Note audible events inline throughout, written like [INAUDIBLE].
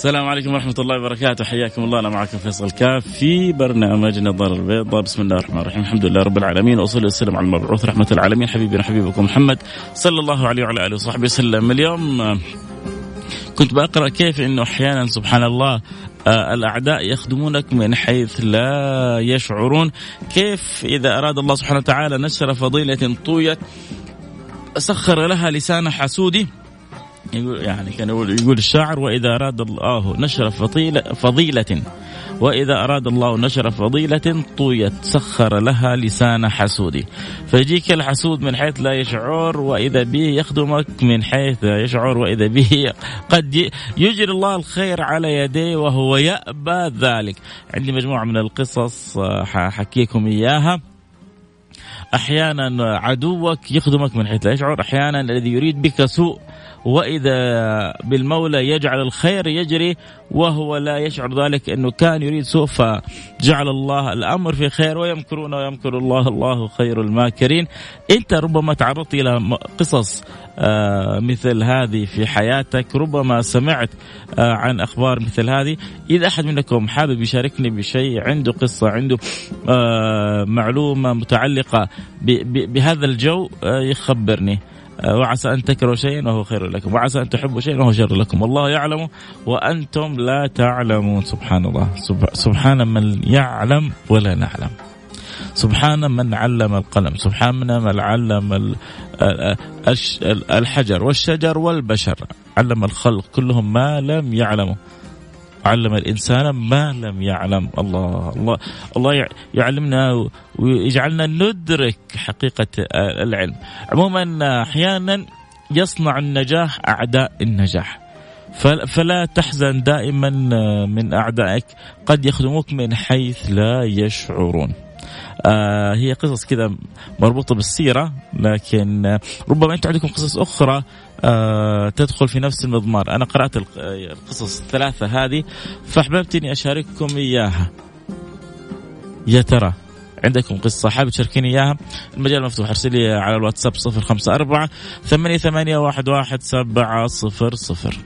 السلام عليكم ورحمة الله وبركاته. حياكم الله. أنا معكم فيصل كاف في برنامج نظر البيضاء بسم الله الرحمن الرحيم. الحمد لله رب العالمين وأصلي والسلام على المبعوث رحمة العالمين. حبيبنا حبيبكم محمد صلى الله عليه وعلى آله وصحبه وسلم. اليوم آه، كنت بقرأ كيف أنه أحيانا سبحان الله آه، الأعداء يخدمونك من حيث لا يشعرون. كيف إذا أراد الله سبحانه وتعالى نشر فضيلة طويت سخر لها لسان حسودي يقول يعني كان يقول, يقول الشاعر وإذا أراد الله نشر فضيلة, فضيلة وإذا أراد الله نشر فضيلة طويت سخر لها لسان حسود. فيجيك الحسود من حيث لا يشعر وإذا به يخدمك من حيث لا يشعر وإذا به قد يجري الله الخير على يديه وهو يأبى ذلك. عندي مجموعة من القصص ححكيكم إياها. أحيانا عدوك يخدمك من حيث لا يشعر أحيانا الذي يريد بك سوء وإذا بالمولى يجعل الخير يجري وهو لا يشعر ذلك إنه كان يريد سوء فجعل الله الأمر في خير ويمكرون ويمكر الله الله خير الماكرين. أنت ربما تعرضت إلى قصص آه، مثل هذه في حياتك ربما سمعت آه، عن أخبار مثل هذه. إذا أحد منكم حابب يشاركني بشيء عنده قصة عنده آه، معلومة متعلقة بهذا الجو يخبرني. وعسى أن تكرهوا شيئا وهو خير لكم. وعسى أن تحبوا شيئا وهو شر لكم. والله يعلم وأنتم لا تعلمون. سبحان الله. سبحان من يعلم ولا نعلم. سبحان من علم القلم. سبحان من علم الحجر والشجر والبشر. علم الخلق كلهم ما لم يعلموا. علم الإنسان ما لم يعلم. الله الله الله يعلمنا ويجعلنا ندرك حقيقة العلم. عموما أحيانا يصنع النجاح أعداء النجاح. فلا تحزن دائما من أعدائك. قد يخدموك من حيث لا يشعرون. آه هي قصص كذا مربوطة بالسيرة لكن ربما أنتم عندكم قصص أخرى آه تدخل في نفس المضمار. أنا قرأت القصص الثلاثة هذه فاحببت اني أشارككم إياها. يا ترى عندكم قصة حابب تشاركيني إياها؟ المجال مفتوح أرسل لي على الواتساب صفر خمسة أربعة ثمانية ثمانية واحد واحد سبعة صفر صفر.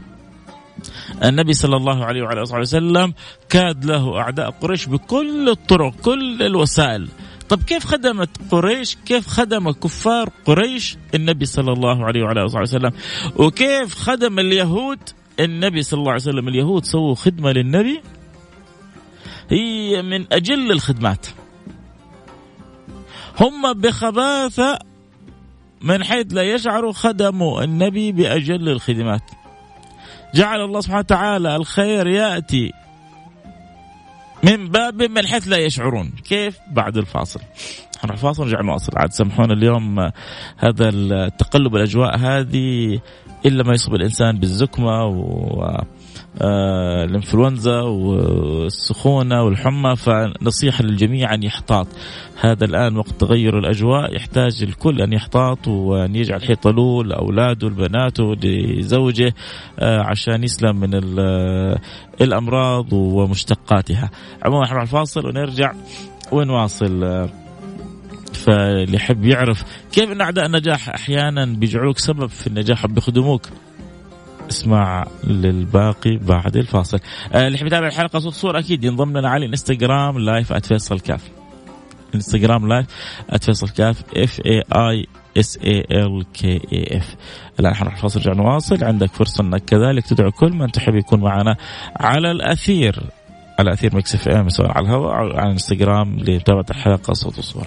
النبي صلى الله عليه وعلى آله وسلم كاد له أعداء قريش بكل الطرق كل الوسائل. طب كيف خدمت قريش؟ كيف خدم كفار قريش النبي صلى الله عليه وعلى آله وسلم؟ وكيف خدم اليهود النبي صلى الله عليه وسلم؟ اليهود سووا خدمة للنبي؟ هي من أجل الخدمات. هم بخباثة من حيث لا يشعروا خدموا النبي بأجل الخدمات. جعل الله سبحانه وتعالى الخير يأتي من باب من حيث لا يشعرون. كيف؟ بعد الفاصل. نروح فاصل ونرجع نواصل عاد سامحونا اليوم هذا التقلب الأجواء هذه إلا ما يصيب الإنسان بالزكمة و آه، الإنفلونزا والسخونة والحمى فنصيحة للجميع أن يحتاط. هذا الآن وقت تغير الأجواء يحتاج الكل أن يحتاط وأن يجعل حيطة له لأولاده لبناته لزوجه آه، عشان يسلم من الأمراض ومشتقاتها. عموما نروح الفاصل ونرجع ونواصل آه، فاللي يحب يعرف كيف إن أعداء النجاح أحيانا بيجعلوك سبب في النجاح بيخدموك. اسمع للباقي بعد الفاصل. آه، اللي يحب يتابع الحلقة صوت صوره أكيد ينضم لنا على الانستغرام live @فيصل كاف. الانستغرام live @فيصل كاف F A I S A L K A F الآن حنروح الفاصل نرجع نواصل. عندك فرصة أنك كذلك تدعو كل من تحب يكون معنا على الأثير. على أثير Mix FM سواء على الهواء أو على الانستغرام لمتابعة الحلقة صوت وصوره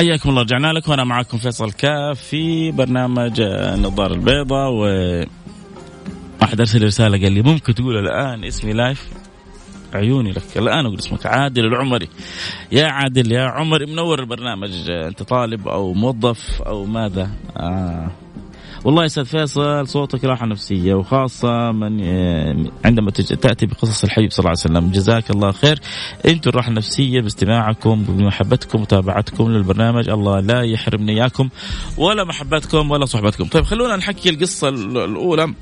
حياكم الله. رجعنا لكم وأنا معكم فيصل كاف في برنامج النظاره البيضاء و واحد أرسل رسالة قال لي ممكن تقول الآن اسمي لايف؟ عيوني لك. الآن أقول اسمك عادل العمري. يا عادل يا عمري منور البرنامج. أنت طالب أو موظف أو ماذا؟ آه. والله يا أستاذ فيصل صوتك راحة نفسية وخاصة من عندما تأتي بقصص الحبيب صلى الله عليه وسلم. جزاك الله خير. أنتم الراحة النفسية باستماعكم بمحبتكم ومتابعتكم للبرنامج. الله لا يحرمني إياكم ولا محبتكم ولا صحبتكم. طيب خلونا نحكي القصة الأولى.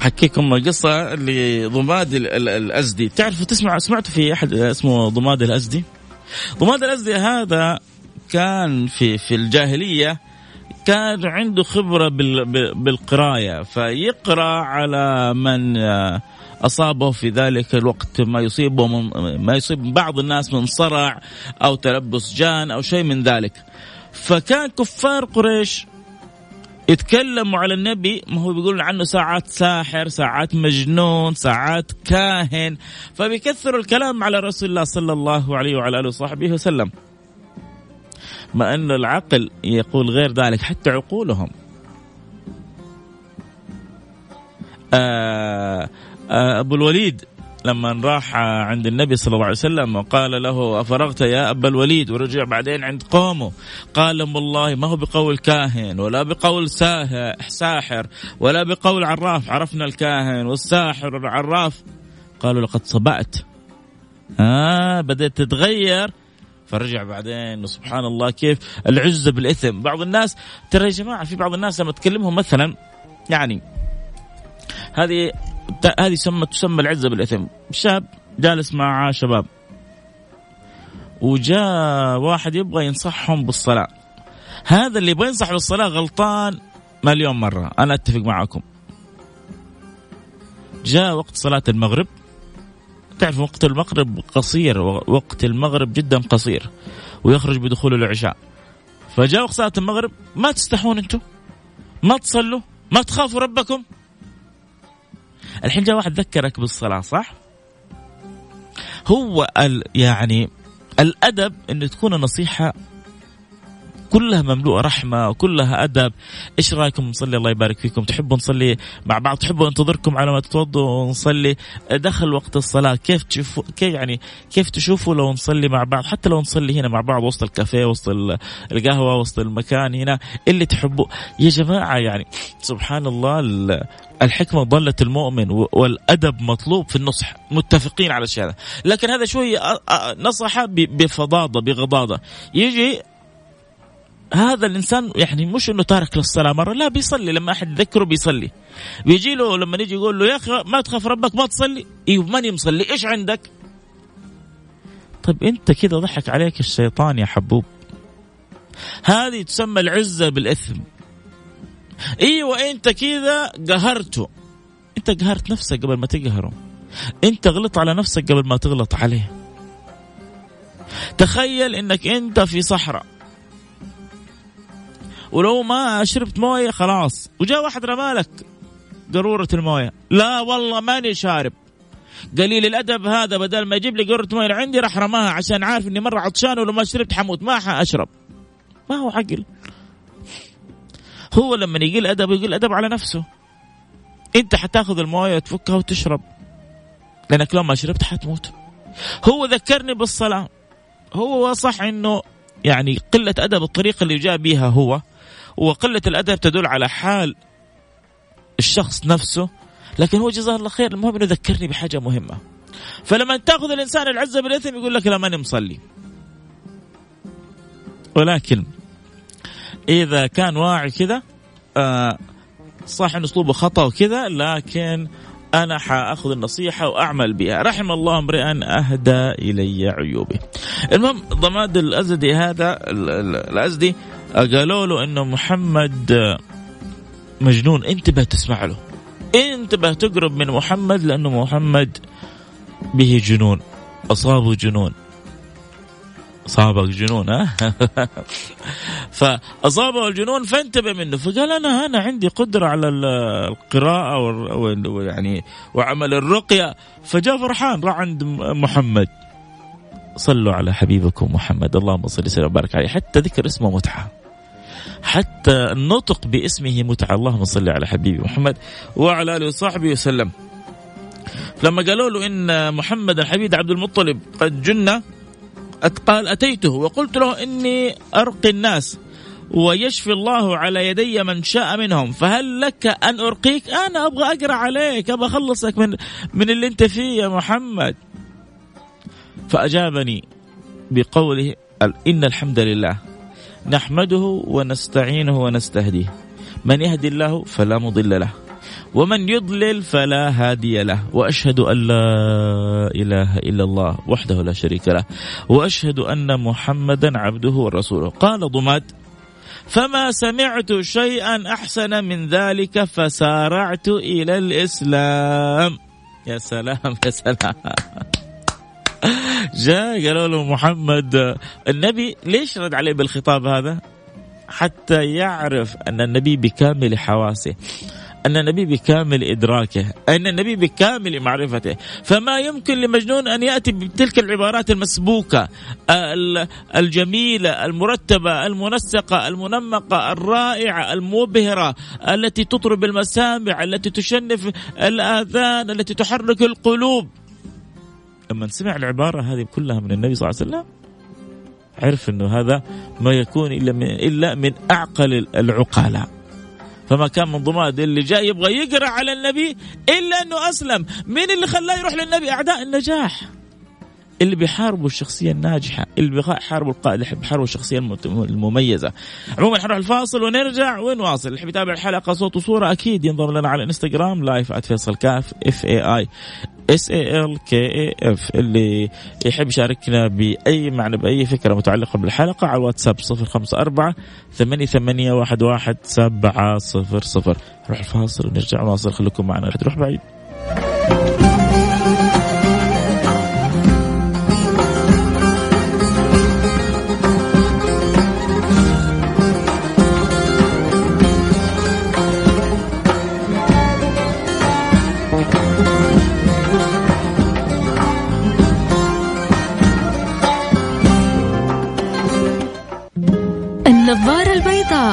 حكيكم قصة لضماد الأزدي. تعرفوا تسمع سمعتوا في أحد اسمه ضماد الأزدي؟ ضماد الأزدي هذا كان في في الجاهلية كان عنده خبرة بالقراية فيقرأ على من أصابه في ذلك الوقت ما يصيبه من ما يصيب بعض الناس من صرع أو تلبس جان أو شيء من ذلك. فكان كفار قريش يتكلموا على النبي ما هو بيقول عنه ساعات ساحر ساعات مجنون ساعات كاهن فبيكثروا الكلام على رسول الله صلى الله عليه وعلى آله وصحبه وسلم. ما أن العقل يقول غير ذلك حتى عقولهم. آه آه أبو الوليد لما راح عند النبي صلى الله عليه وسلم وقال له أفرغت يا أبا الوليد؟ ورجع بعدين عند قومه. قال لهم والله ما هو بقول كاهن ولا بقول ساحر ولا بقول عراف عرفنا الكاهن والساحر والعراف. قالوا لقد صبأت. آه بدأت تتغير. فرجع بعدين سبحان الله كيف العزة بالإثم. بعض الناس ترى يا جماعة في بعض الناس لما تكلمهم مثلا يعني هذه هذه تسمى تسمى العزة بالإثم. شاب جالس مع شباب وجاء واحد يبغى ينصحهم بالصلاة. هذا اللي يبغى ينصح بالصلاة غلطان مليون مرة. أنا أتفق معكم. جاء وقت صلاة المغرب. تعرف وقت المغرب قصير وقت المغرب جدا قصير ويخرج بدخول العشاء. فجاء وقت صلاة المغرب ما تستحون أنتم ما تصلوا ما تخافوا ربكم. الحين جاء واحد ذكرك بالصلاة صح؟ هو ال يعني الأدب أن تكون النصيحة كلها مملوءة رحمة وكلها أدب. إيش رأيكم نصلي؟ الله يبارك فيكم. تحبوا نصلي مع بعض؟ تحبوا انتظركم على ما تتوضوا ونصلي؟ دخل وقت الصلاة. كيف تشوفوا كيف يعني كيف تشوفوا لو نصلي مع بعض؟ حتى لو نصلي هنا مع بعض وسط الكافيه وسط القهوة وسط المكان هنا. اللي تحبوا يا جماعة يعني سبحان الله الحكمة ضلت المؤمن والأدب مطلوب في النصح. متفقين على الشيء هذا. لكن هذا شوي نصح بفظاظة بغضاضة يجي هذا الإنسان يعني مش إنه تارك للصلاه مرة لا بيصلي. لما أحد يذكره بيصلي. بيجي له لما يجي يقول له يا أخي ما تخاف ربك ما تصلي. أيوه ماني مصلي إيش عندك؟ طيب أنت كذا ضحك عليك الشيطان يا حبوب. هذه تسمى العزة بالإثم. أيوه انت كذا قهرته أنت قهرت نفسك قبل ما تقهره. أنت غلط على نفسك قبل ما تغلط عليه. تخيل إنك أنت في صحراء. ولو ما شربت موية خلاص. وجاء واحد رمالك قارورة الموية. لا والله ماني شارب. قليل الادب هذا بدل ما يجيب لي قارورة موية عندي راح رماها عشان عارف إني مرة عطشان ولو ما شربت حموت ما حاشرب ما هو عقل. هو لما يقل ادب يقل ادب على نفسه. أنت حتاخذ الموية وتفكها وتشرب. لأنك لو ما شربت حتموت. هو ذكرني بالصلاة. هو صح إنه يعني قلة أدب الطريقة اللي جاء بها هو وقلة الأدب تدل على حال الشخص نفسه. لكن هو جزاه الله خير المهم إنه ذكرني بحاجة مهمة. فلما تأخذ الإنسان العزة بالإثم يقول لك لا ماني مصلي. ولكن إذا كان واعي كذا آه صح إن أسلوبه خطأ وكذا لكن أنا حأخذ النصيحة وأعمل بها. رحم الله امرئا أهدى إلي عيوبي المهم ضماد الأزدي هذا الأزدي قالوا له إنه محمد مجنون. انتبه تسمع له. انتبه تقرب من محمد لأنه محمد به جنون. أصابه جنون. أصابك جنون ها؟ [LAUGHS] فأصابه الجنون فانتبه منه. فقال أنا أنا عندي قدرة على القراءة ويعني وعمل الرقية. فجاء فرحان راح عند محمد. صلوا على حبيبكم محمد. اللهم صل وسلم وبارك عليه. حتى ذكر اسمه متعة حتى النطق باسمه متعة. اللهم صل على حبيبي محمد وعلى آله وصحبه وسلم. لما قالوا له إن محمد الحبيب عبد المطلب قد جن قال أتيته وقلت له إني أرقي الناس ويشفي الله على يدي من شاء منهم. فهل لك أن أرقيك؟ أنا أبغى أقرأ عليك أبغى أخلصك من, من اللي أنت فيه يا محمد. فأجابني بقوله إن الحمد لله. نحمده ونستعينه ونستهديه. من يهدي الله فلا مضل له ومن يضلل فلا هادي له وأشهد أن لا إله إلا الله وحده لا شريك له وأشهد أن محمدا عبده ورسوله. قال ضماد فما سمعت شيئا أحسن من ذلك فسارعت إلى الإسلام. يا سلام يا سلام. جاء قالوا له محمد النبي ليش رد عليه بالخطاب هذا؟ حتى يعرف أن النبي بكامل حواسه أن النبي بكامل إدراكه أن النبي بكامل معرفته. فما يمكن لمجنون أن يأتي بتلك العبارات المسبوكة الجميلة المرتبة المنسقة المنمقة الرائعة المبهرة التي تطرب المسامع التي تشنف الآذان التي تحرك القلوب. لما سمع العبارة هذه كلها من النبي صلى الله عليه وسلم عرف أنه هذا ما يكون إلا من, إلا من أعقل العقلاء. فما كان من ضماد اللي جاي يبغى يقرأ على النبي إلا إنه أسلم. مين اللي خلاه يروح للنبي؟ أعداء النجاح. اللي بيحاربوا الشخصية الناجحة اللي بيحاربوا القائد اللي بيحاربوا الشخصية المميزة. عموما حنروح الفاصل ونرجع ونواصل. اللي يتابع الحلقة صوت وصورة أكيد ينضم لنا على الانستغرام live @فيصل كاف F A I S A L K A F اللي يحب يشاركنا بأي معنى بأي فكرة متعلقة بالحلقة على الواتساب 054 ثمانية ثمانية واحد واحد سبعة صفر صفر. نروح الفاصل ونرجع. نواصل خليكم معنا. لا تروح بعيد.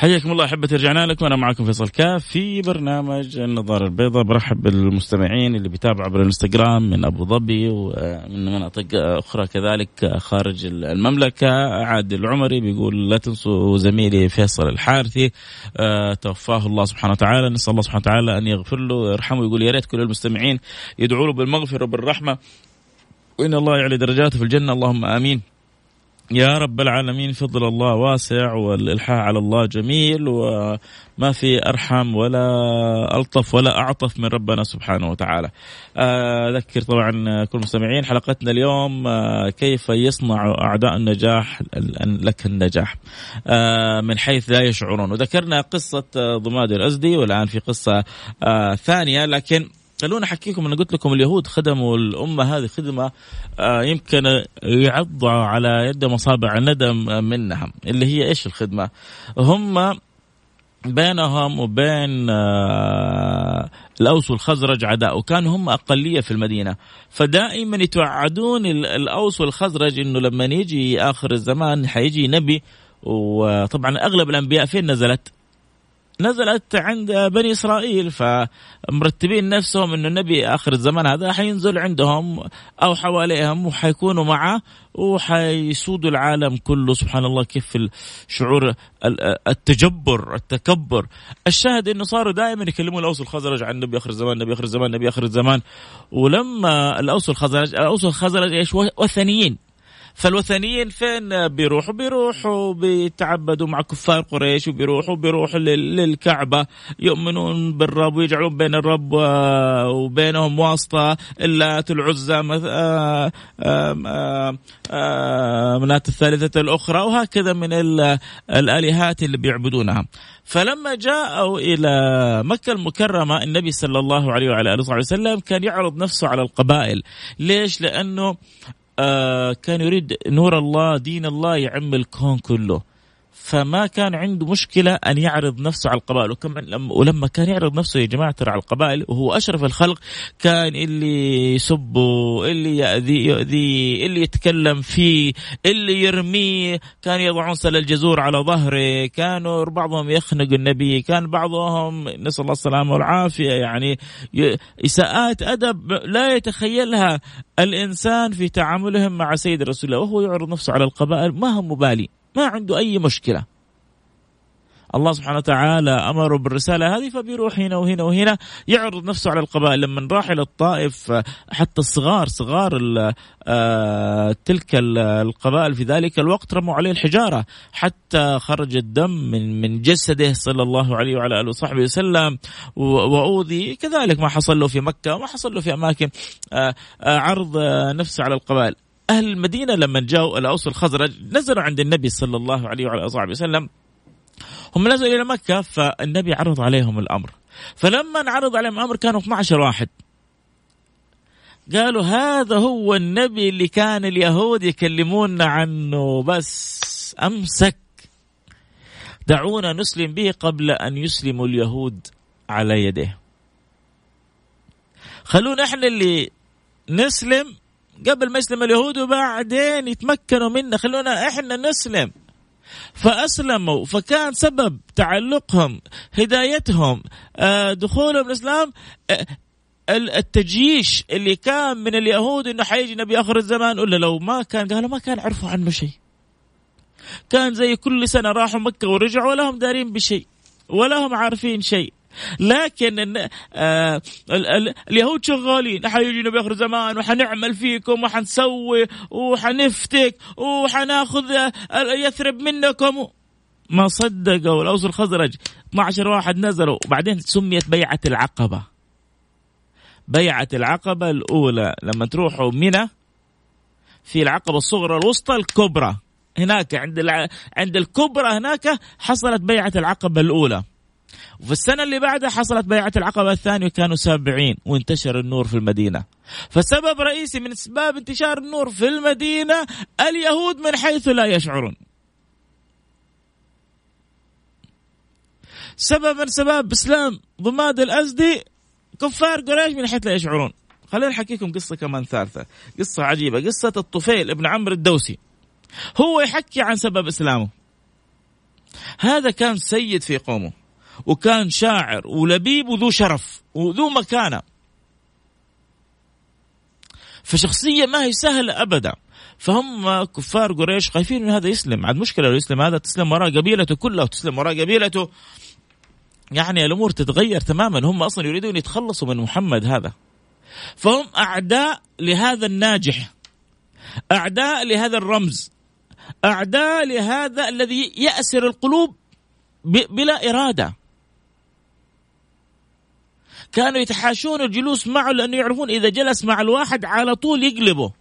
حياكم الله أحبتي رجعنا لكم. أنا معكم فيصل كاف في برنامج النظارة البيضاء. برحب بالمستمعين اللي بيتابعوا عبر الإنستغرام من أبو ظبي ومن مناطق أخرى كذلك خارج المملكة. عادل العمري بيقول لا تنسوا زميلي فيصل الحارثي. آه، توفاه الله سبحانه وتعالى. نسأل الله سبحانه وتعالى أن يغفر له ويرحمه. يقول يا ريت كل المستمعين يدعوا له بالمغفرة وبالرحمه وإن الله يعلي درجاته في الجنة. اللهم آمين. يا رب العالمين فضل الله واسع والإلحاح على الله جميل وما في أرحم ولا ألطف ولا أعطف من ربنا سبحانه وتعالى. أذكر طبعا كل المستمعين حلقتنا اليوم آه، كيف يصنع أعداء النجاح لك النجاح. آه، من حيث لا يشعرون. وذكرنا قصة ضماد الأزدي والآن في قصة آه، ثانية لكن خلونا احكيكم أنا قلت لكم اليهود خدموا الأمة هذه خدمة آه يمكن يعض على يد مصابع ندم منها اللي هي إيش الخدمة؟ هم بينهم وبين آه الأوس والخزرج عداء وكانوا هم أقلية في المدينة فدائما يتوعدون الأوس والخزرج إنه لما يجي آخر الزمان حيجي نبي وطبعا أغلب الأنبياء فين نزلت؟ نزلت عند بني إسرائيل فمرتبين نفسهم إنه النبي آخر الزمان هذا حينزل عندهم أو حواليهم وحيكونوا معه وحيسودوا العالم كله. سبحان الله كيف الشعور التجبر التكبر. الشاهد إنه صاروا دائما يكلموا الأوس والخزرج عن النبي آخر الزمان النبي آخر الزمان النبي آخر الزمان. ولما الأوس والخزرج الأوس والخزرج إيش؟ وثنيين. فالوثنيين فين؟ بيروحوا بيروحوا بيتعبدوا مع كفار قريش وبيروحوا بيروحوا للكعبة يؤمنون بالرب ويجعلون بين الرب وبينهم واسطة اللات العزى آه، آه، منات الثالثة الأخرى وهكذا من الآلهات اللي بيعبدونها. فلما جاءوا إلى مكة المكرمة النبي صلى الله عليه وعلى آله وسلم كان يعرض نفسه على القبائل. ليش؟ لأنه آه كان يريد نور الله دين الله يعم الكون كله. فما كان عنده مشكلة أن يعرض نفسه على القبائل. وكم ولما كان يعرض نفسه يا جماعة ترى على القبائل وهو أشرف الخلق كان اللي يسبه اللي يأذي يؤذيه اللي يتكلم فيه اللي يرميه كان يضعون سل الجزور على ظهره كانوا بعضهم يخنق النبي كان بعضهم نسأل الله السلامة والعافية يعني إساءات أدب لا يتخيلها الإنسان في تعاملهم مع سيد رسول الله وهو يعرض نفسه على القبائل ما هو مبالي. ما عنده أي مشكلة. الله سبحانه وتعالى أمره بالرسالة هذه فبيروح هنا وهنا وهنا يعرض نفسه على القبائل. لما راح إلى الطائف حتى الصغار صغار آه، تلك القبائل في ذلك الوقت رموا عليه الحجارة. حتى خرج الدم من من جسده صلى الله عليه وعلى آله وصحبه وسلم وأوذي. كذلك ما حصل له في مكة وما حصل له في أماكن آه، آه، عرض نفسه على القبائل. أهل المدينة لما جاءوا الاوس الخزرج نزلوا عند النبي صلى الله عليه وعلى آله وسلم. هم نزلوا إلى مكة فالنبي عرض عليهم الأمر. فلما عرض عليهم الأمر كانوا 12 واحد. قالوا هذا هو النبي اللي كان اليهود يكلمونا عنه بس أمسك. دعونا نسلم به قبل أن يسلموا اليهود على يديه خلونا إحنا اللي نسلم قبل ما يسلم اليهود وبعدين يتمكنوا منا خلونا إحنا نسلم. فأسلموا فكان سبب تعلقهم هدايتهم آه، دخولهم الإسلام آه، التجييش اللي كان من اليهود إنه حيجي نبي آخر الزمان ولا لو ما كان قالوا ما كان عرفوا عنه شيء. كان زي كل سنة راحوا مكة ورجعوا ولا هم دارين بشيء ولا هم عارفين شيء. لكن آه اليهود شغالين حيجي نبي اخر زمان وحنعمل فيكم وحنسوي وحنفتك وحناخذ يثرب منكم. ما صدقوا الأوس الخزرج. 12 واحد نزلوا وبعدين سميت بيعة العقبة. بيعة العقبة الأولى لما تروحوا منى في العقبة الصغرى الوسطى الكبرى. هناك عند عند الكبرى هناك حصلت بيعة العقبة الأولى. وفي السنة اللي بعدها حصلت بيعة العقبة الثانية وكانوا سابعين وانتشر النور في المدينة. فسبب رئيسي من أسباب انتشار النور في المدينة اليهود من حيث لا يشعرون. سبب من سبب إسلام ضماد الأزدي كفار قريش من حيث لا يشعرون. خلينا نحكيكم قصة كمان ثالثة. قصة عجيبة. قصة الطفيل ابن عمرو الدوسي. هو يحكي عن سبب إسلامه. هذا كان سيد في قومه. وكان شاعر ولبيب وذو شرف وذو مكانة. فشخصية ما هي سهلة أبدا. فهم كفار قريش خايفين من هذا يسلم. عاد مشكلة لو يسلم هذا تسلم وراء قبيلته كلها وتسلم وراء قبيلته. يعني الأمور تتغير تماما. هم أصلا يريدون يتخلصوا من محمد هذا. فهم أعداء لهذا الناجح. أعداء لهذا الرمز. أعداء لهذا الذي يأسر القلوب بلا إرادة. كانوا يتحاشون الجلوس معه لأنه يعرفون إذا جلس مع الواحد على طول يقلبه.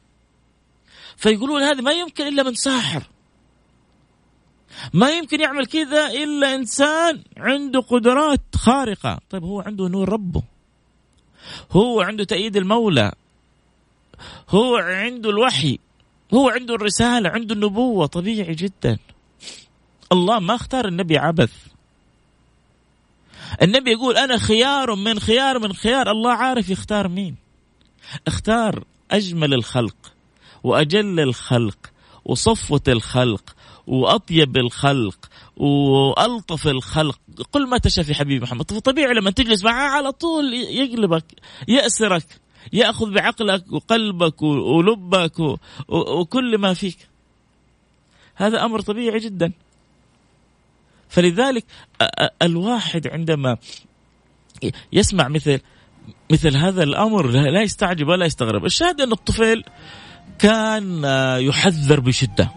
فيقولون هذا ما يمكن إلا من ساحر. ما يمكن يعمل كذا إلا إنسان عنده قدرات خارقة. طيب هو عنده نور ربه. هو عنده تأييد المولى. هو عنده الوحي. هو عنده الرسالة عنده النبوة. طبيعي جدا. الله ما اختار النبي عبث. النبي يقول أنا خيار من خيار من خيار الله عارف يختار مين. اختار أجمل الخلق وأجل الخلق وصفوة الخلق وأطيب الخلق وألطف الخلق. قل ما تشاء في حبيبي محمد. طبيعي لما تجلس معاه على طول يقلبك يأسرك يأخذ بعقلك وقلبك ولبك وكل ما فيك. هذا أمر طبيعي جدا. فلذلك الواحد عندما يسمع مثل مثل هذا الأمر لا يستعجب ولا يستغرب. الشاهد أن الطفل كان يحذر بشدة.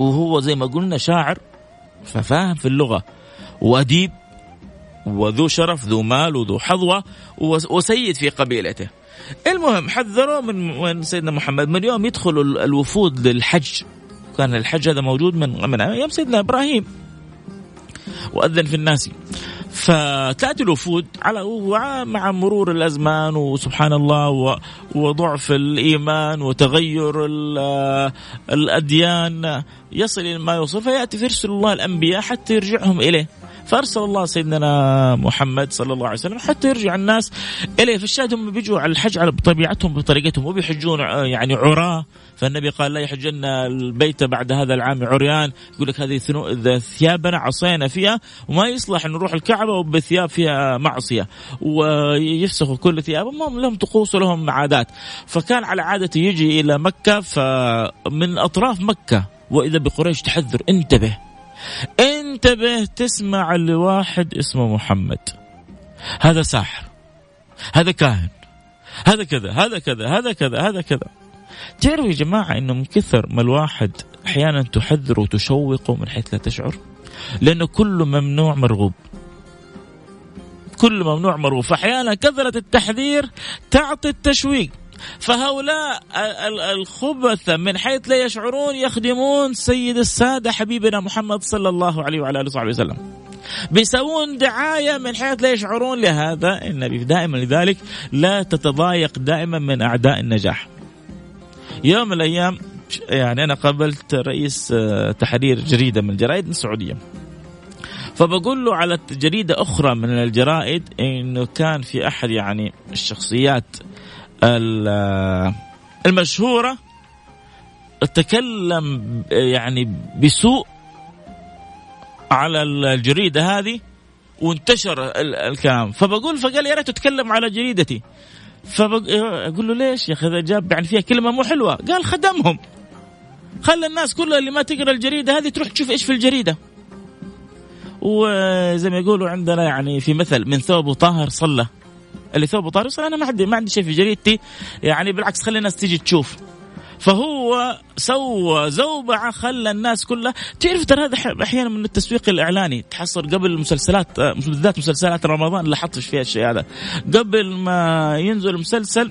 وهو زي ما قلنا شاعر ففاهم في اللغة. وأديب وذو شرف ذو مال وذو حظوة وسيد في قبيلته. المهم حذروا من من سيدنا محمد. من يوم يدخل الوفود للحج. كان الحج هذا موجود من من أيام سيدنا إبراهيم. وأذن في الناس. فتأتي الوفود على مع مرور الأزمان وسبحان الله وضعف الإيمان وتغير الأديان. يصل إلى ما يوصل فيأتي فيرسل الله الأنبياء حتى يرجعهم إليه. فأرسل الله سيدنا محمد صلى الله عليه وسلم حتى يرجع الناس إليه. فالشاهد هم بيجوا على الحج على بطبيعتهم بطريقتهم وبيحجون يعني عراة. فالنبي قال لا يحجن البيت بعد هذا العام عريان. يقول لك هذه ثيابنا عصينا فيها وما يصلح نروح الكعبة وبثياب فيها معصية. ويفسخوا كل ثيابهم لهم طقوس ولهم عادات. فكان على عادته يجي إلى مكة فمن أطراف مكة وإذا بقريش تحذر انتبه. انتبه تسمع لواحد اسمه محمد. هذا ساحر هذا كاهن هذا كذا هذا كذا هذا كذا هذا كذا. تعرفوا يا جماعة أنه من كثر ما الواحد أحيانا تحذر وتشوقه من حيث لا تشعر؟ لأنه كله ممنوع مرغوب. كل ممنوع مرغوب. فأحيانا كثرة التحذير تعطي التشويق. فهؤلاء الخبث من حيث لا يشعرون يخدمون سيد السادة حبيبنا محمد صلى الله عليه وعلى آله وصحبه وسلم. بيسوون دعاية من حيث لا يشعرون لهذا. النبي دائما لذلك لا تتضايق دائما من أعداء النجاح. يوم من الأيام يعني أنا قابلت رئيس آه، تحرير جريدة من الجرائد السعودية. فبقول له على جريدة أخرى من الجرائد إنه كان في أحد يعني الشخصيات المشهورة تكلم يعني بسوء على الجريدة هذه وانتشر الكلام. فبقول فقال يا ريت تتكلم على جريدتي. فبقول له ليش يا أخي؟ جاب يعني فيها كلمة مو حلوة. قال خدمهم. خلى الناس كلها اللي ما تقرأ الجريدة هذه تروح تشوف إيش في الجريدة. وزي ما يقولوا عندنا يعني في مثل من ثوب طاهر صلى. اللي ثوبه طاري أنا ما عندي ما عندي شيء في جريدتي. يعني بالعكس خلي الناس تيجي تشوف. فهو سوى زوبعة خلى الناس كلها تعرف ترى هذا أحيانا من التسويق الإعلاني تحصل قبل المسلسلات بالذات مسلسلات رمضان. حطش فيها الشيء هذا. قبل ما ينزل المسلسل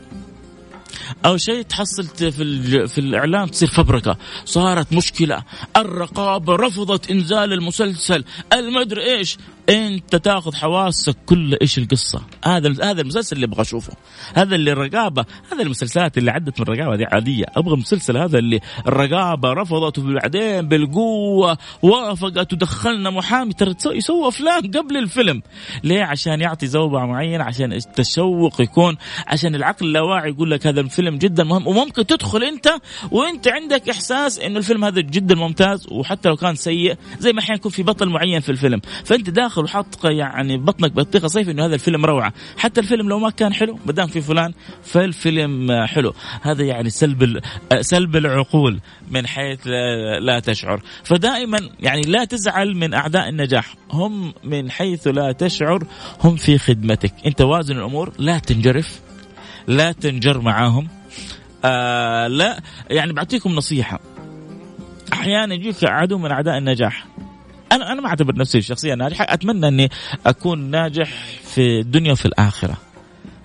أو شيء تحصل في في الاعلام تصير فبركة. صارت مشكلة. الرقابة رفضت إنزال المسلسل. المدري إيش؟ انت تاخذ حواسك كل إيش القصة. هذا هذا المسلسل اللي أبغى اشوفه. هذا اللي الرقابة هذا المسلسلات اللي عدت من الرقابة دي عادية. أبغى المسلسل هذا اللي الرقابة رفضت وبعدين بالقوة وافقت ودخلنا محامي. ترى يسوي أفلام قبل الفيلم. ليه؟ عشان يعطي زوبعه معينه عشان التشوق يكون عشان العقل اللاواعي يقول لك هذا الفيلم جدا مهم. وممكن تدخل انت وانت عندك إحساس إنه الفيلم هذا جدا ممتاز وحتى لو كان سيء زي ما أحيانا يكون في بطل معين في الفيلم. فأنت داخل داخل وحاط يعني بطنك بطيخه صيف إنه هذا الفيلم روعة. حتى الفيلم لو ما كان حلو ما دام في فلان فالفيلم حلو. هذا يعني سلب سلب العقول من حيث لا تشعر. فدائما يعني لا تزعل من أعداء النجاح. هم من حيث لا تشعر هم في خدمتك. أنت وازن الأمور لا تنجرف لا تنجر معاهم. آه لا يعني بعطيكم نصيحة. أحيانا يجيك عدو من أعداء النجاح. أنا أنا ما أعتبر نفسي شخصيا ناجحه أتمنى إني أكون ناجح في الدنيا وفي الآخرة.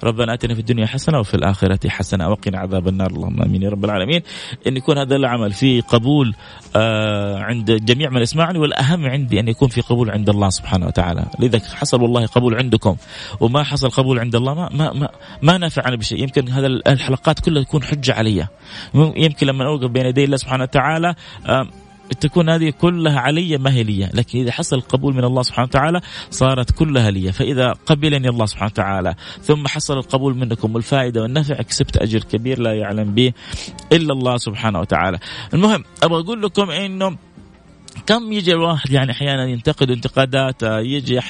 ربنا اتنا في الدنيا حسنة وفي الآخرة حسنة. وقنا عذاب النار. اللهم آمين يا رب العالمين. إن يكون هذا العمل في قبول آه عند جميع من يسمعني والأهم عندي أن يكون في قبول عند الله سبحانه وتعالى. لذا حصل والله قبول عندكم. وما حصل قبول عند الله ما ما ما, ما نفعني بشيء. يمكن هذا الحلقات كلها تكون حجة علي. يمكن لما أوقف بين يدي الله سبحانه وتعالى آه تكون هذه كلها علي ما هي لي. لكن إذا حصل القبول من الله سبحانه وتعالى صارت كلها لي. فإذا قبلني الله سبحانه وتعالى ثم حصل القبول منكم والفائدة والنفع كسبت أجر كبير لا يعلم به إلا الله سبحانه وتعالى. المهم أبغى أقول لكم إنه كم يجي الواحد يعني أحيانا ينتقد انتقادات يجي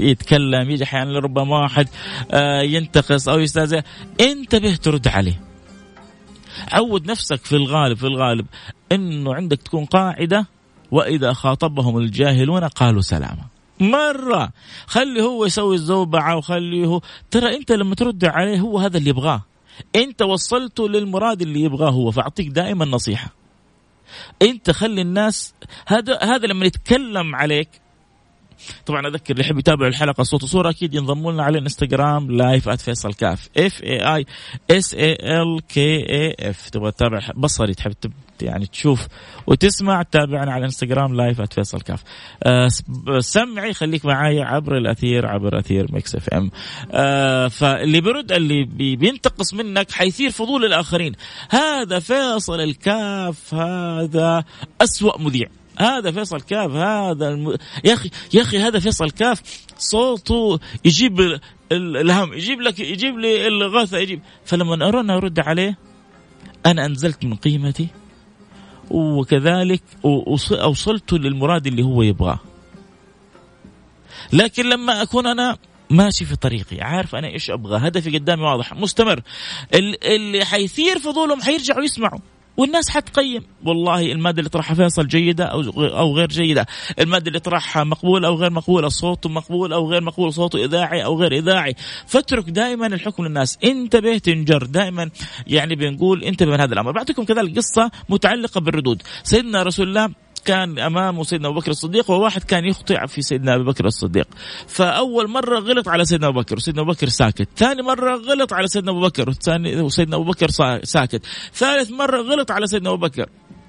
يتكلم يجي أحيانا ربما واحد آه، ينتقص أو يستهزئ انتبه ترد عليه. عود نفسك في الغالب في الغالب إنه عندك تكون قاعدة وإذا خاطبهم الجاهلون قالوا سلاما. مرة خلي هو يسوي الزوبعة وخليه هو ترى أنت لما ترد عليه هو هذا اللي يبغاه. أنت وصلته للمراد اللي يبغاه هو فأعطيك دائما نصيحة. أنت خلي الناس هذا هذا لما يتكلم عليك طبعا أذكر اللي يحب يتابع الحلقة صوت وصورة أكيد ينضموا لنا على الانستغرام live @فيصل كاف. F A I S A L K A F تبغى تتابع بصري تحب يعني تشوف وتسمع تابعنا على الانستغرام live @فيصل كاف. أه سمعي خليك معي عبر الأثير عبر أثير Mix FM. أه فاللي بيرد اللي بينتقص منك حيثير فضول الآخرين. هذا فيصل الكاف هذا أسوأ مذيع. هذا فيصل كاف هذا الم... يا أخي يا أخي هذا فيصل كاف صوته يجيب الهم يجيب لك يجيب لي الغاثه يجيب. فلما ارانا أرد عليه أنا أنزلت من قيمتي وكذلك أوصلت للمراد اللي هو يبغاه. لكن لما أكون أنا ماشي في طريقي عارف أنا إيش أبغى هدفي قدامي واضح مستمر اللي حيثير فضولهم حيرجعوا يسمعوا. والناس حتقيم. والله المادة اللي طرحها فيصل جيدة أو أو غير جيدة، المادة اللي طرحها مقبوله أو غير مقبوله، صوته مقبول أو غير مقبول، صوته إذاعي أو غير إذاعي، فاترك دائما الحكم للناس، انتبه تنجر، دائما يعني بنقول إنتبه من هذا الأمر، بعطيكم كذلك قصه متعلقة بالردود، سيدنا رسول الله كان امامه سيدنا أبو بكر الصديق وواحد كان يخطئ في سيدنا ابو بكر الصديق. فأول مرة غلط على سيدنا أبو بكر وسيدنا أبو بكر ساكت. ثاني مرة غلط على سيدنا أبو بكر وسيدنا أبو بكر ساكت. ثالث مرة غلط على سيدنا أبو بكر.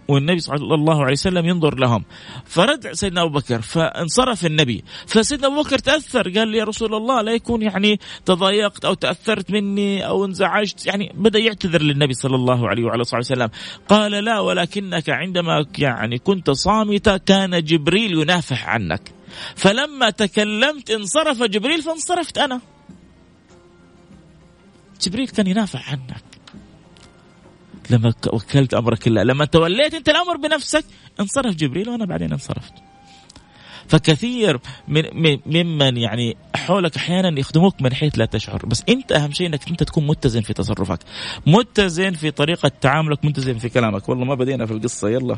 والنبي صلى الله عليه وسلم ينظر لهم. فرد سيدنا أبو بكر فانصرف النبي. فسيدنا أبو بكر تأثر قال لي يا رسول الله لا يكون يعني تضايقت أو تأثرت مني أو انزعجت يعني بدأ يعتذر للنبي صلى الله عليه وعلى اله وسلم. قال لا ولكنك عندما يعني كنت صامتا كان جبريل ينافح عنك. فلما تكلمت انصرف جبريل فانصرفت أنا. جبريل كان ينافح عنك. لما وكلت أمرك الله لما توليت أنت الأمر بنفسك انصرف جبريل وأنا بعدين انصرفت. فكثير من ممن يعني حولك أحيانا يخدموك من حيث لا تشعر. بس أنت أهم شيء إنك أنت تكون متزن في تصرفك. متزن في طريقة تعاملك متزن في كلامك. والله ما بدينا في القصة يلا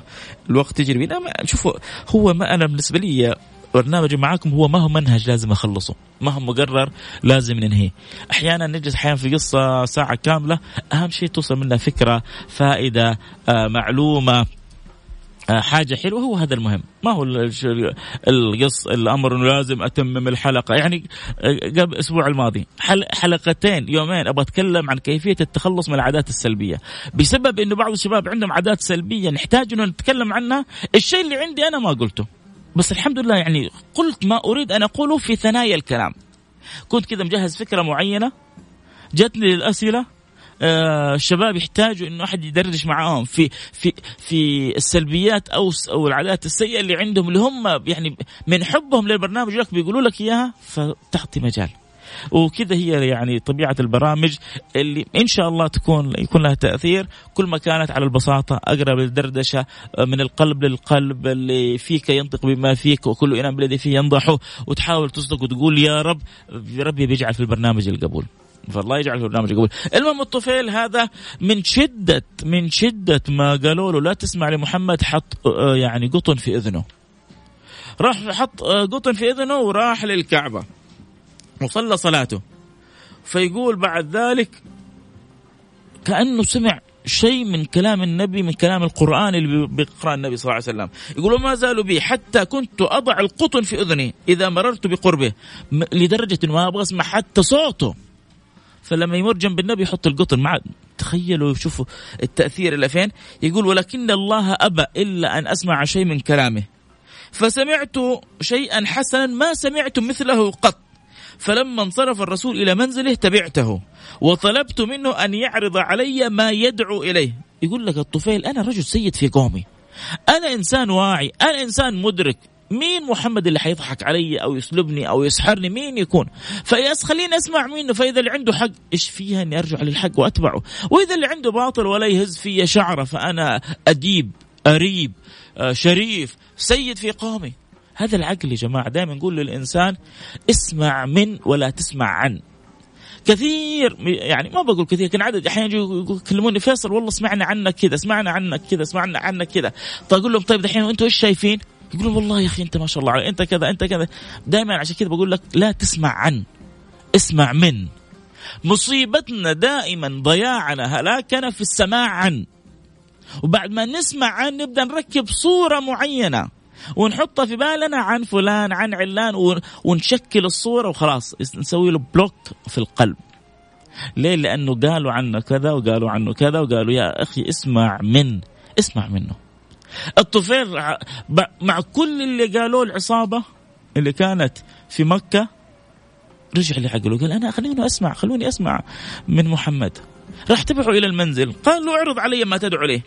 الوقت يجري. بينا شوفوا هو ما أنا بالنسبة لي برنامجي معاكم هو ما هو منهج لازم أخلصه. ما هو مقرر لازم ننهيه أحيانا نجلس أحيانا في قصة ساعة كاملة أهم شيء توصل منها فكرة فائدة آه معلومة آه حاجة حلوة هو هذا المهم. ما هو القص الأمر أنه لازم أتمم الحلقة. يعني آه، قبل الأسبوع الماضي حلقتين يومين أبغى أتكلم عن كيفية التخلص من العادات السلبية. بسبب أنه بعض الشباب عندهم عادات سلبية نحتاج أنه نتكلم عنها. الشيء اللي عندي أنا ما قلته. بس الحمد لله يعني قلت ما أريد أن أقوله في ثنايا الكلام. كنت كذا مجهز فكرة معينة جتني الاسئله آه الشباب يحتاجوا إنه أحد يدردش معاهم في في في السلبيات أو أو العادات السيئة اللي عندهم اللي هم يعني من حبهم للبرنامج لك بيقولوا لك إياها فتعطي مجال. وكذا هي يعني طبيعة البرامج اللي إن شاء الله تكون يكون لها تأثير. كل ما كانت على البساطة أقرب للدردشة من القلب للقلب اللي فيك ينطق بما فيك وكل إناء بالذي فيه ينضح وتحاول تصدق وتقول يا رب ربي بيجعل في البرنامج القبول. فالله يجعل في البرنامج قبول المهم الطفيل هذا من شدة من شدة ما قالوا له لا تسمع لمحمد حط آه، يعني قطن في إذنه. راح حط آه، قطن في إذنه وراح للكعبة. وصلى صلاته. فيقول بعد ذلك كأنه سمع شيء من كلام النبي من كلام القرآن اللي بيقرأ النبي صلى الله عليه وسلم. يقول وما زالوا بي حتى كنت أضع القطن في أذني إذا مررت بقربه. لدرجة ما أبغى أسمع حتى صوته. فلما يمر جنب النبي يحط القطن مع تخيلوا شوفوا التأثير إلى فين. يقول ولكن الله أبى إلا أن أسمع شيء من كلامه. فسمعت شيئا حسنا ما سمعت مثله قط. فلما انصرف الرسول إلى منزله تبعته وطلبت منه أن يعرض علي ما يدعو إليه. يقول لك الطفيل أنا رجل سيد في قومي. أنا إنسان واعي أنا إنسان مدرك. مين محمد اللي حيضحك علي أو يسلبني أو يسحرني؟ مين يكون؟ فياس خليني أسمع منه فإذا اللي عنده حق إيش فيها إني أرجع للحق وأتبعه؟ وإذا اللي عنده باطل ولا يهز في شعره فأنا أديب أريب آه، شريف سيد في قومي. هذا العقل يا جماعة دائما نقول للإنسان اسمع من ولا تسمع عن. كثير يعني ما بقول كثير لكن عدد أحيانا يكلموني فيصل والله سمعنا عنك كذا سمعنا عنك كذا سمعنا عنك كذا. طيب أقول لهم طيب دحين وأنتم إيش شايفين؟ يقولوا والله يا أخي أنت ما شاء الله عليك أنت كذا أنت كذا. دائما عشان كذا بقول لك لا تسمع عن اسمع من. مصيبتنا دائما ضياعنا هلاكنا في السماع عن. وبعد ما نسمع عن نبدأ نركب صورة معينة. ونحطها في بالنا عن فلان عن علان ونشكل الصورة وخلاص. نسوي له بلوك في القلب. ليه؟ لأنه قالوا عنه كذا وقالوا عنه كذا وقالوا يا أخي اسمع من اسمع منه. الطفيل مع كل اللي قالوه العصابة اللي كانت في مكة رجع لعقله قال أنا خليني أسمع خلوني أسمع من محمد. راح تبعه إلى المنزل. قال له اعرض علي ما تدعو إليه.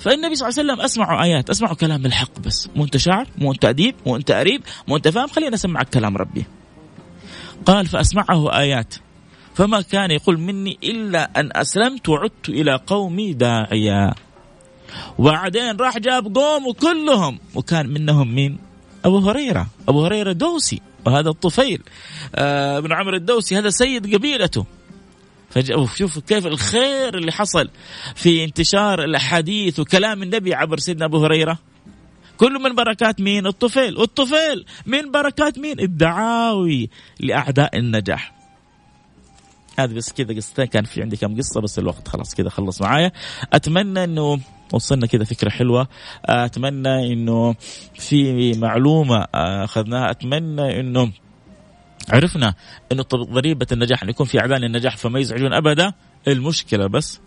فالنبي صلى الله عليه وسلم اسمعوا آيات اسمعوا كلام الحق بس. مو أنت شاعر مو أنت أديب مو أنت قريب مو أنت فاهم خليني أسمعك كلام ربي. قال فأسمعه آيات. فما كان يقول مني إلا أن أسلمت وعدت إلى قومي داعيا. وبعدين راح جاب قوم وكلهم وكان منهم مين؟ أبو هريرة. أبو هريرة دوسي وهذا الطفيل آه ابن عمرو الدوسي هذا سيد قبيلته. شوفوا كيف الخير اللي حصل في انتشار الأحاديث وكلام النبي عبر سيدنا أبو هريرة كله من بركات مين؟ الطفيل، والطفيل من بركات مين؟ الدعاوي لأعداء النجاح. هذه بس كذا قصتين كان في عندي كم قصة بس الوقت خلاص كذا خلص معايا أتمنى إنه وصلنا كذا فكرة حلوة أتمنى إنه في معلومة أخذناها أتمنى إنه عرفنا انه ضريبة النجاح إن يكون في أعلان النجاح فما يزعجون أبدا. المشكلة بس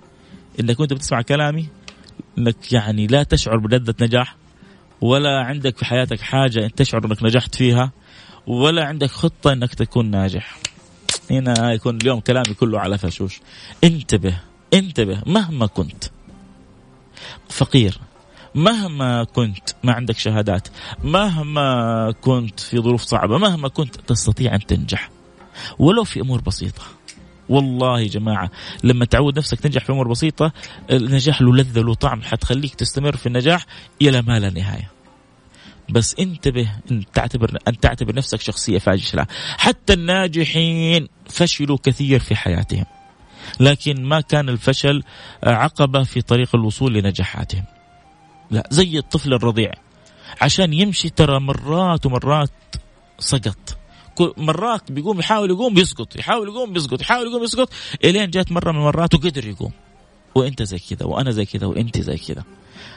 إنك كنت بتسمع كلامي إنك يعني لا تشعر بلذة نجاح ولا عندك في حياتك حاجة تشعر إنك نجحت فيها ولا عندك خطة إنك تكون ناجح. هنا يكون اليوم كلامي كله على فشوش. انتبه انتبه مهما كنت فقير. مهما كنت ما عندك شهادات مهما كنت في ظروف صعبة مهما كنت تستطيع أن تنجح ولو في أمور بسيطة والله يا جماعة لما تعود نفسك تنجح في أمور بسيطة النجاح له لذة له طعم حتخليك تستمر في النجاح إلى ما لا نهاية بس انتبه إن تعتبر أن تعتبر نفسك شخصية فاشلة، حتى الناجحين فشلوا كثير في حياتهم. لكن ما كان الفشل عقبة في طريق الوصول لنجاحاتهم. لا زي الطفل الرضيع. عشان يمشي ترى مرات ومرات سقط. مرات بيقوم يحاول يقوم بيسقط يحاول يقوم بيسقط يحاول يقوم بيسقط إلين جات مرة من المرات وقدر يقوم. وأنت زي كذا وأنا زي كذا وأنت زي كذا.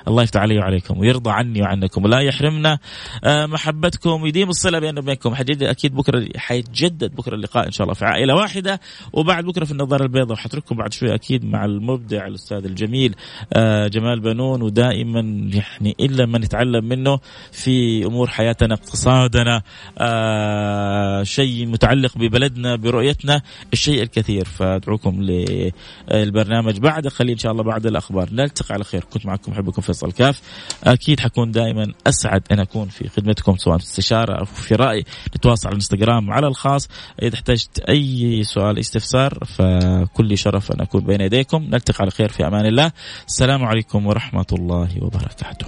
الله يفتح علي وعليكم ويرضى عني وعنكم ولا يحرمنا آه، محبتكم ويديم الصلة بيننا وبينكم أكيد بكرة حيتجدد بكرة اللقاء إن شاء الله في عائلة واحدة. وبعد بكرة في النظارة البيضاء وحترككم بعد شوي أكيد مع المبدع الأستاذ الجميل آه، جمال بنون. ودائما يعني إلا من نتعلم منه في أمور حياتنا اقتصادنا آه، شيء متعلق ببلدنا برؤيتنا الشيء الكثير. فأدعوكم للبرنامج بعد قليل إن شاء الله بعد الأخبار. نلتقي على خير. كنت معكم أحبكم. فيصل كاف. أكيد حكون دائما أسعد أن أكون في خدمتكم سواء في استشاره أو في رأي. نتواصل على الإنستغرام على الخاص. إذا احتجت أي سؤال استفسار فكل شرف أن أكون بين يديكم. نلتقي على خير في أمان الله. السلام عليكم ورحمة الله وبركاته.